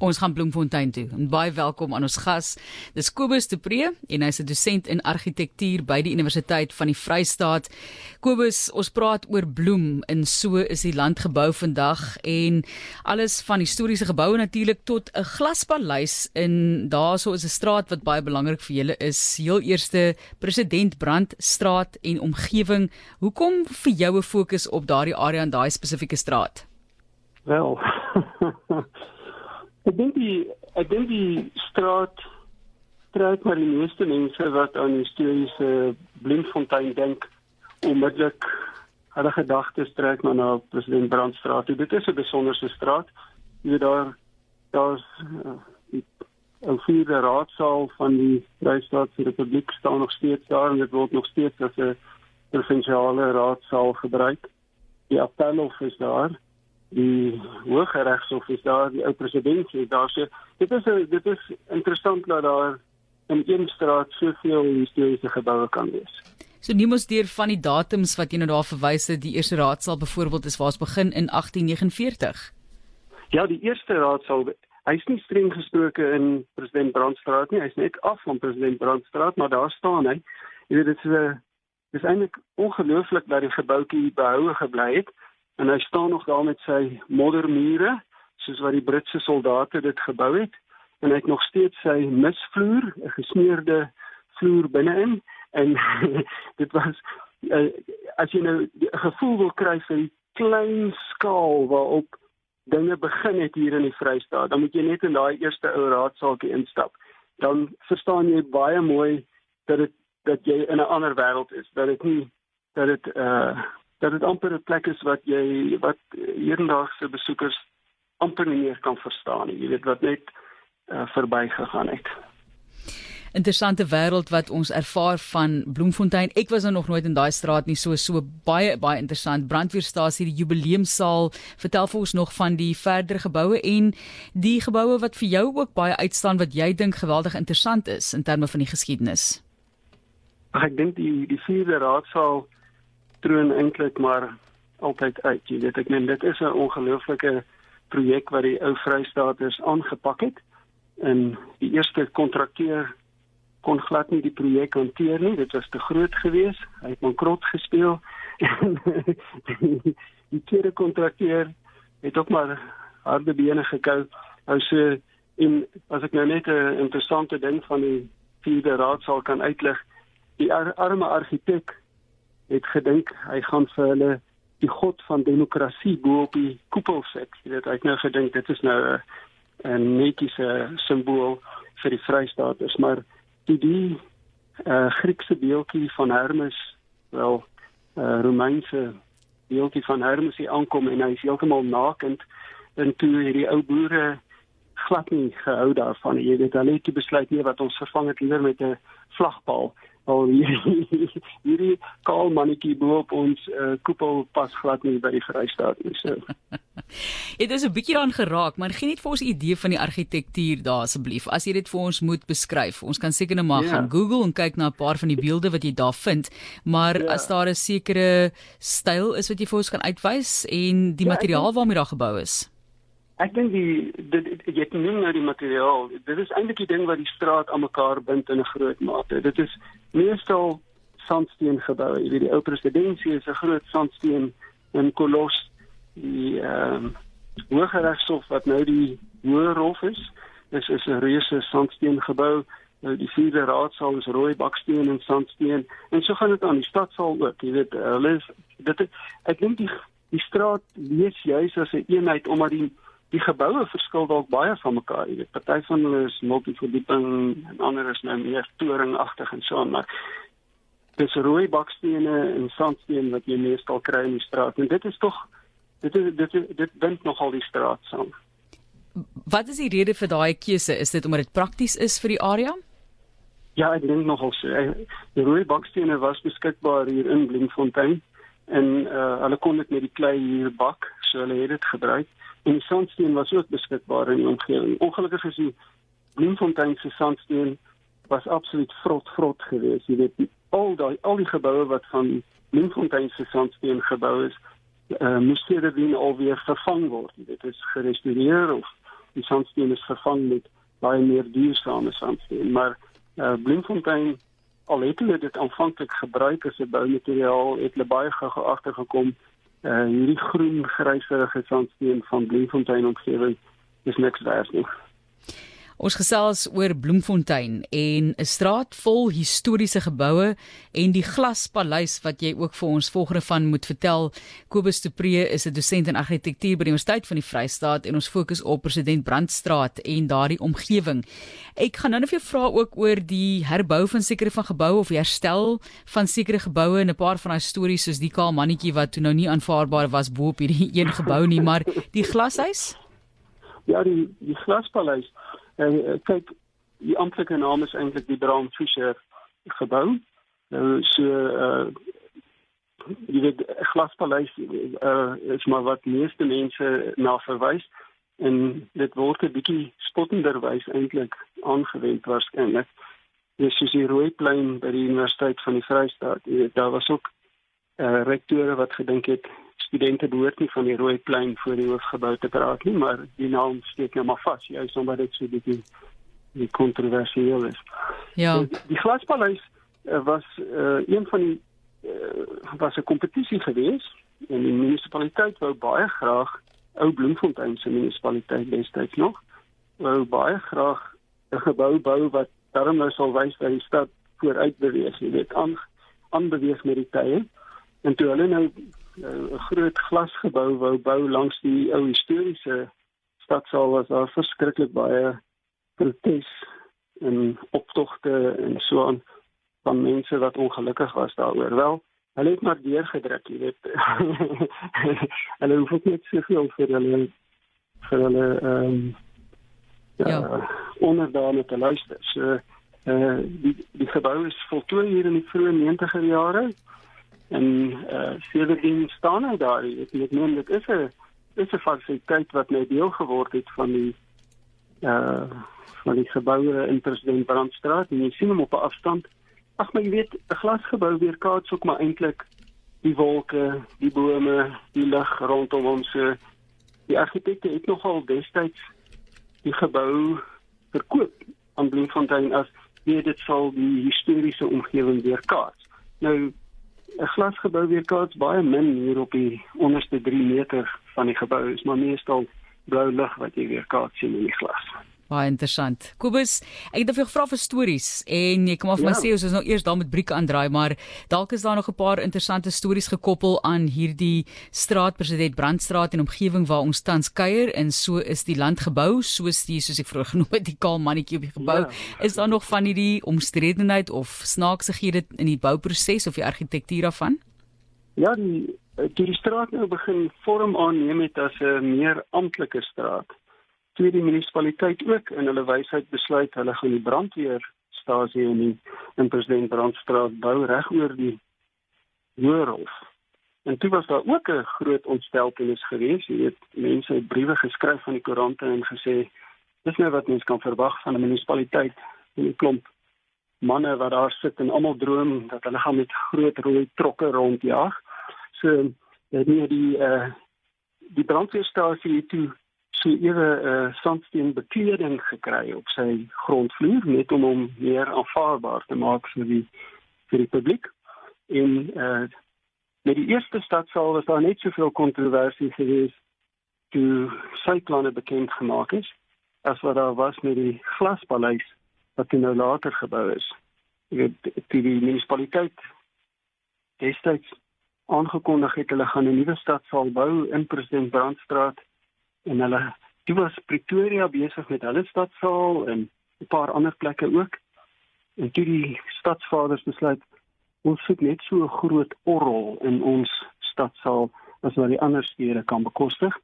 Ons gaan Bloemfontein toe. En baie welkom aan ons gas. Dis Kobus de Pre en hy's 'n dosent in argitektuur by die Universiteit van die Vrystaat. Kobus, ons praat oor bloem en so is die land gebou vandag en alles van historiese geboue natuurlik tot 'n glaspaleis in daarso is 'n straat wat baie belangrik vir julle is. Heel eerste President Brand straat en omgewing. Hoekom vir jou 'n fokus op daardie area en daai spesifieke straat? Wel. Ek dink die ek dink die straat trek maar die meeste mense wat aan historiese Bloemfontein dink onmiddellik hulle gedagtes trek maar na President Brandstraat. Dit is 'n besonderse straat. Jy weet daar daar's uh, 'n vierde raadsaal van die Vrystaatse Republiek staan nog steeds daar en dit word nog steeds as 'n provinsiale raadsaal gebruik. Die appelhof is daar die Hooggeregshof is daar, die ou president is daar. So dit is dit is interessant dat daar in een straat soveel historiese geboue kan wees. So nie mos deur van die datums wat jy nou daar verwys het, die eerste raadsaal byvoorbeeld is waar ons begin in 1849. Ja, die eerste raadsaal Hy's nie streng gesproke in president Brandstraat nie. Hy's net af van president Brandstraat, maar daar staan hy. Jy weet dit is 'n dis eintlik ongelooflik dat die gebouetjie behoue gebly het en hy staan nog daar met sy moddermure soos wat die Britse soldate dit gebou het. En hy het nog steeds sy misvloer 'n gesmeerde vloer binne-in. En dit was uh, as jy nou 'n gevoel wil kry vir die klein skaal waarop dinge begin het hier in die Vrystaat dan moet jy net in daai eerste ou raadsaaltjie instap. Dan verstaan jy baie mooi dat dit dat jy in 'n ander wêreld is dat dit nie dat dit uh dat dit amper 'n plek is wat jy wat hedendaagse besoekers amper nie meer kan verstaan nie. Jy weet wat net uh, verbygegaan het. Interessante wêreld wat ons ervaar van Bloemfontein. Ek was nog nooit in daai straat nie, so so baie baie interessant. Brandweerstasie, die jubileumsaal. Vertel vir ons nog van die verdere geboue en die geboue wat vir jou ook baie uitstaan wat jy dink geweldig interessant is in terme van die geskiedenis. Ek dink die die vierde raadsaal troon eintlik maar altyd uit. Jy weet ek meen dit is 'n ongelooflike projek wat die ou Vrystaaters aangepak het. En die eerste kontrakteur kon glad nie die projek hanteer nie. Dit was te groot geweest. Hy het bankrot gespeel. die tweede kontrakteur het ook maar harde bene gekou. Hy sê en as ek nou net 'n interessante ding van die vierde raadsaal kan uitlig, die ar arme argitek het gedink hy gaan vir hulle die god van demokrasie bo op die koepel sit. Jy weet, hy het nou gedink dit is nou 'n netiese simbool vir die Vrystaaters, maar die die uh, Griekse beeldjie van Hermes, wel uh, Romeinse beeldjie van Hermes hier aankom en hy is heeltemal nakend en toe hierdie ou boere glad nie gehou daarvan. Jy weet, hulle het besluit nie wat ons vervang het liewer met 'n vlagpaal al hierdie kaal mannetjie bo op ons uh, koepel pas glad nie by die Vrystaat nie. So. Dit is 'n bietjie dan geraak, maar gee net vir ons 'n idee van die argitektuur daar asseblief. As jy dit vir ons moet beskryf. Ons kan seker net maar ja. gaan Google en kyk na 'n paar van die beelde wat jy daar vind, maar ja. as daar 'n sekere styl is wat jy vir ons kan uitwys en die ja, materiaal waarmee daar gebou is. Ek dink die dit jy het noem nou die materiaal. Dit is eintlik die ding wat die straat aan mekaar bind in 'n groot mate. Dit is meestal sandsteen geboue. Jy weet die ou presidensie is 'n groot sandsteen in kolos. Die ehm um, Hooggeregshof wat nou die Hoër Hof is, dis is 'n reuse sandsteen gebou. Nou die vierde raadsaal is rooi baksteen en sandsteen en so gaan dit aan die stadsaal ook. Jy weet hulle is dit ek dink die die straat lees juis as 'n een eenheid omdat die die geboue verskil dalk baie van mekaar. Jy weet, party van hulle is multiverdieping en ander is nou meer toringagtig en so aan, maar dis rooi bakstene en sandsteen wat jy meestal kry in die straat en dit is tog dit is dit is, dit bind nogal die straat saam. Wat is die rede vir daai keuse? Is dit omdat dit prakties is vir die area? Ja, ek dink nogal so. Die rooi bakstene was beskikbaar hier in Bloemfontein en uh, hulle kon dit met die klei hier bak, so hulle het dit gebruik en die sandsteen was ook beskikbaar in die omgewing. Ongelukkig is die Bloemfontein se sandsteen was absoluut vrot vrot geweest. Jy weet al daai al die geboue wat van Bloemfontein se sandsteen gebou is, uh, moes hierdie alweer vervang word. Dit is gerestoreer of die sandsteen is vervang met baie meer duursame sandsteen, maar uh, Bloemfontein al het hulle dit aanvanklik gebruik as 'n boumateriaal, het hulle baie gou agtergekom uh hierdie groen gryserige sandsteen van Bloemfontein omgewing is niks werd nie. Ons gesels oor Bloemfontein en 'n straat vol historiese geboue en die glaspaleis wat jy ook vir ons volgende van moet vertel. Kobus de Pre is 'n dosent in argitektuur by die Universiteit van die Vrystaat en ons fokus op President Brandstraat en daardie omgewing. Ek gaan nou net vir jou vra ook oor die herbou van sekere van geboue of herstel van sekere geboue en 'n paar van daai stories soos die kaal mannetjie wat toe nou nie aanvaarbaar was bo op hierdie een gebou nie, maar die glashuis? Ja, die die glaspaleis uh, kyk, die amptelike naam is eintlik die Bram Fischer gebou. Nou so uh jy weet glaspaleis uh, is maar wat meeste mense na verwys en dit word 'n bietjie spottenderwys eintlik aangewend waarskynlik. Dis soos die Rooiplein by die Universiteit van die Vrystaat. Daar was ook uh rektore wat gedink het studente behoort nie van die rooi plein voor die hoofgebou te praat nie, maar die naam steek nou maar vas, juist omdat dit so bietjie die kontroversieel is. Ja. Die, die glaspaleis uh, was uh, een van die uh, was 'n kompetisie gewees en die munisipaliteit wou baie graag ou Bloemfontein se munisipaliteit destyds nog wou baie graag 'n gebou bou wat daarom nou sal wys dat die stad vooruit beweeg, jy weet, aan aanbeweeg met die tye. En toe hulle nou 'n groot glasgebou wou bou langs die ou historiese stadsaal was daar verskriklik baie protes en optogte en so aan van mense wat ongelukkig was daaroor. Wel, hulle het maar deurgedruk, jy weet. hulle hoef ook net soveel vir hulle vir hulle ehm um, ja, ja. onderdane te luister. So eh uh, die die gebou is voltooi hier in die vroeë 90er jare en eh uh, sedertdien staan hy daar. Ek weet nie dit is 'n is 'n fasiliteit wat nou deel geword het van die eh uh, van die geboue in President Brandstraat. En jy sien hom op 'n afstand. Ag maar jy weet 'n glasgebou weer kaats ook maar eintlik die wolke die bome die lug rondom ons so die argitekte het nogal destyds die gebou verkoop aan Bloemfontein as weet dit sal die historiese omgewing weer kaats nou 'n glasgebou weer kaats baie min hier op die onderste 3 meter van die gebou is maar meestal blou lig wat jy weer kaats sien in die glas. Baie interessant. Kobus, ek het vir jou gevra vir stories en jy kom af ja. my sê ons is nou eers daar met brieke aandraai, maar dalk is daar nog 'n paar interessante stories gekoppel aan hierdie straat President Brandstraat en omgewing waar ons tans kuier en so is die land gebou soos die soos ek vroeër genoem het die kaal mannetjie op die gebou. Ja. Is daar nog van hierdie omstredenheid of snaaksighede in die bouproses of die argitektuur daarvan? Ja, die die straat nou begin vorm aanneem het as 'n meer amptelike straat toe die munisipaliteit ook in hulle wysheid besluit hulle gaan die brandweerstasie in die in president Brandstraat bou reg oor die Hoërhof. En toe was daar ook 'n groot ontsteltenis geweest. Jy weet, mense het briewe geskryf van die koerante en gesê dis nou wat mens kan verwag van 'n munisipaliteit. 'n Klomp manne wat daar sit en almal droom dat hulle gaan met groot rooi trokke rondjag. So het nie die eh uh, die brandweerstasie toe so ewe 'n uh, sandsteen bekleding gekry op sy grondvloer net om hom meer aanvaarbaar te maak vir die vir die publiek. En uh met die eerste stadsaal was daar net soveel kontroversie gewees toe sy planne bekend gemaak is as wat daar was met die glaspaleis wat nou later gebou is. Dit die, die munisipaliteit destyds aangekondig het hulle gaan 'n nuwe stadsaal bou in President Brandstraat en hulle toe was Pretoria besig met hulle stadsaal en 'n paar ander plekke ook. En toe die stadsvaders besluit ons soek net so 'n groot orgel in ons stadsaal as wat die ander stede kan bekostig.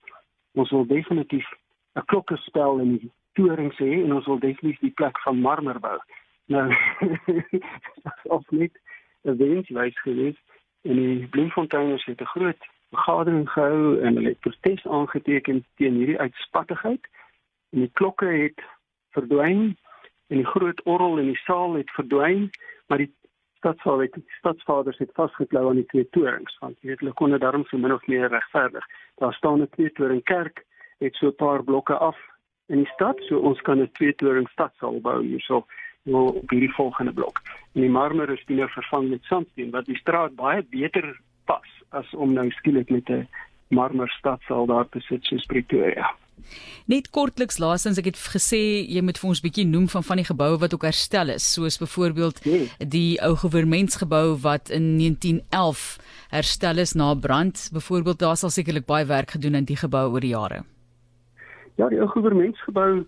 Ons wil definitief 'n klokkespel in die torings hê en ons wil definitief die plek van marmer bou. Nou of net 'n wenswys gewees en die Bloemfontein het 'n groot vergadering gehou en hulle het protes aangeteken teen hierdie uitspattigheid en die klokke het verdwyn en die groot orgel in die saal het verdwyn maar die stadsvader het die stadsvaders het vasgeklou aan die twee torings want jy weet hulle kon dit daarom so min of meer regverdig daar staan 'n twee toring kerk het so 'n paar blokke af in die stad, so ons kan 'n twee-toring stadsaal bou hierso nou op hierdie volgende blok. En die marmer is nou vervang met sandsteen wat die straat baie beter pas as om nou skielik met 'n marmer stadsaal daar te sit soos Pretoria. Net kortliks laasens ek het gesê jy moet vir ons bietjie noem van van die geboue wat ook herstel is soos byvoorbeeld nee. die ou goewermentsgebou wat in 1911 herstel is na brand byvoorbeeld daar sal sekerlik baie werk gedoen in die gebou oor die jare. Ja die ou goewermentsgebou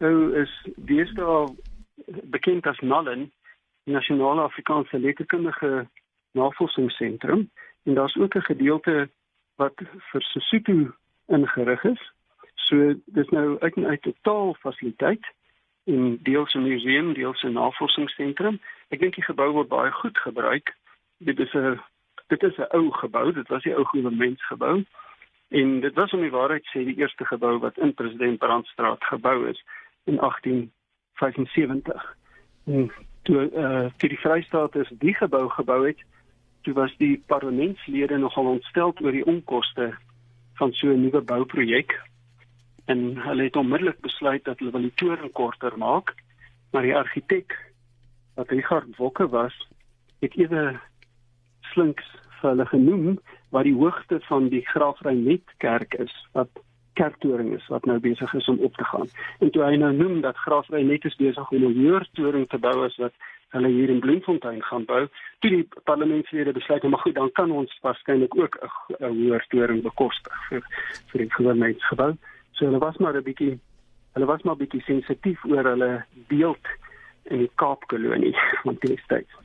nou is deesdae bekend as Nallen Nasionale Afrikaanse Letterkundige Navorsingsentrum en daar's ook 'n gedeelte wat vir Sesotho ingerig is So dis nou uit en uit 'n taalfasiliteit en deels 'n museum, deels 'n navorsingsentrum. Ek dink die gebou word baie goed gebruik. Dit is 'n dit is 'n ou gebou, dit was die ou goewermentsgebou. En dit was om die waarheid sê die eerste gebou wat in President Brandstraat gebou is in 1875. En toe eh uh, toe die Vrystaat is die gebou gebou het, toe was die parlementslede nogal ontstel oor die onkoste van so 'n nuwe bouprojek. En hulle het onmiddellik besluit dat hulle wil die toring korter maak maar die argitek wat Richard Wokke was het ewe slinks vir hulle genoem wat die hoogte van die Graafreinet kerk is wat kerktoring is wat nou besig is om op te gaan. En toe hy nou noem dat Graafreinet is besig om 'n hoër toring te bou as wat hulle hier in Bloemfontein gaan bou toe die parlementslede besluit maar goed dan kan ons waarskynlik ook 'n hoër toring bekostig vir vir die goewermentsgebou So hulle was maar 'n bietjie hulle was maar bietjie sensitief oor hulle beeld in die Kaapkolonie van destyds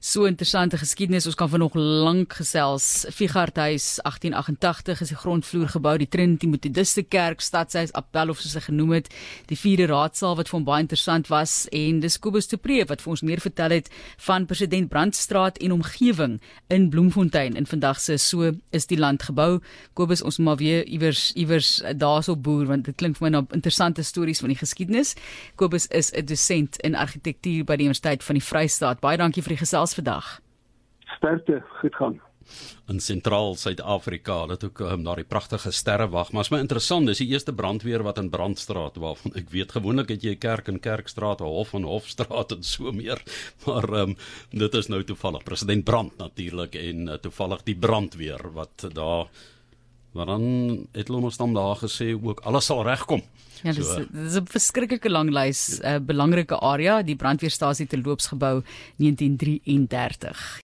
so interessante geskiedenis. Ons kan vanoggend lank gesels. Figarthuis 1888 is die grondvloer gebou, die Trinity Methodiste Kerk, Stadshuis Appel of soos hy genoem het, die vierde raadsaal wat vir hom baie interessant was en dis Kobus de Pre wat vir ons meer vertel het van president Brandstraat en omgewing in Bloemfontein. En vandag se so is die land gebou. Kobus, ons maar weer iewers iewers daarso boer want dit klink vir my na interessante stories van die geskiedenis. Kobus is 'n dosent in argitektuur by die Universiteit van die Vrystaat. Baie dankie vir die gesels vandag. Sterkte, goed gaan. In sentraal Suid-Afrika, dit ook um, daar die pragtige sterrewag, maar is my interessant, dis die eerste brandweer wat in Brandstraat waarvan ek weet gewoonlik het jy kerk en kerkstraat, hof en hofstraat en so meer. Maar um, dit is nou toevallig president Brand natuurlik en uh, toevallig die brandweer wat daar waardan het hulle ons dan daar gesê ook alles sal regkom. Ja, dis so, dis 'n verskriklike lang lys, 'n uh, belangrike area, die brandweerstasie te loopsgebou 1933.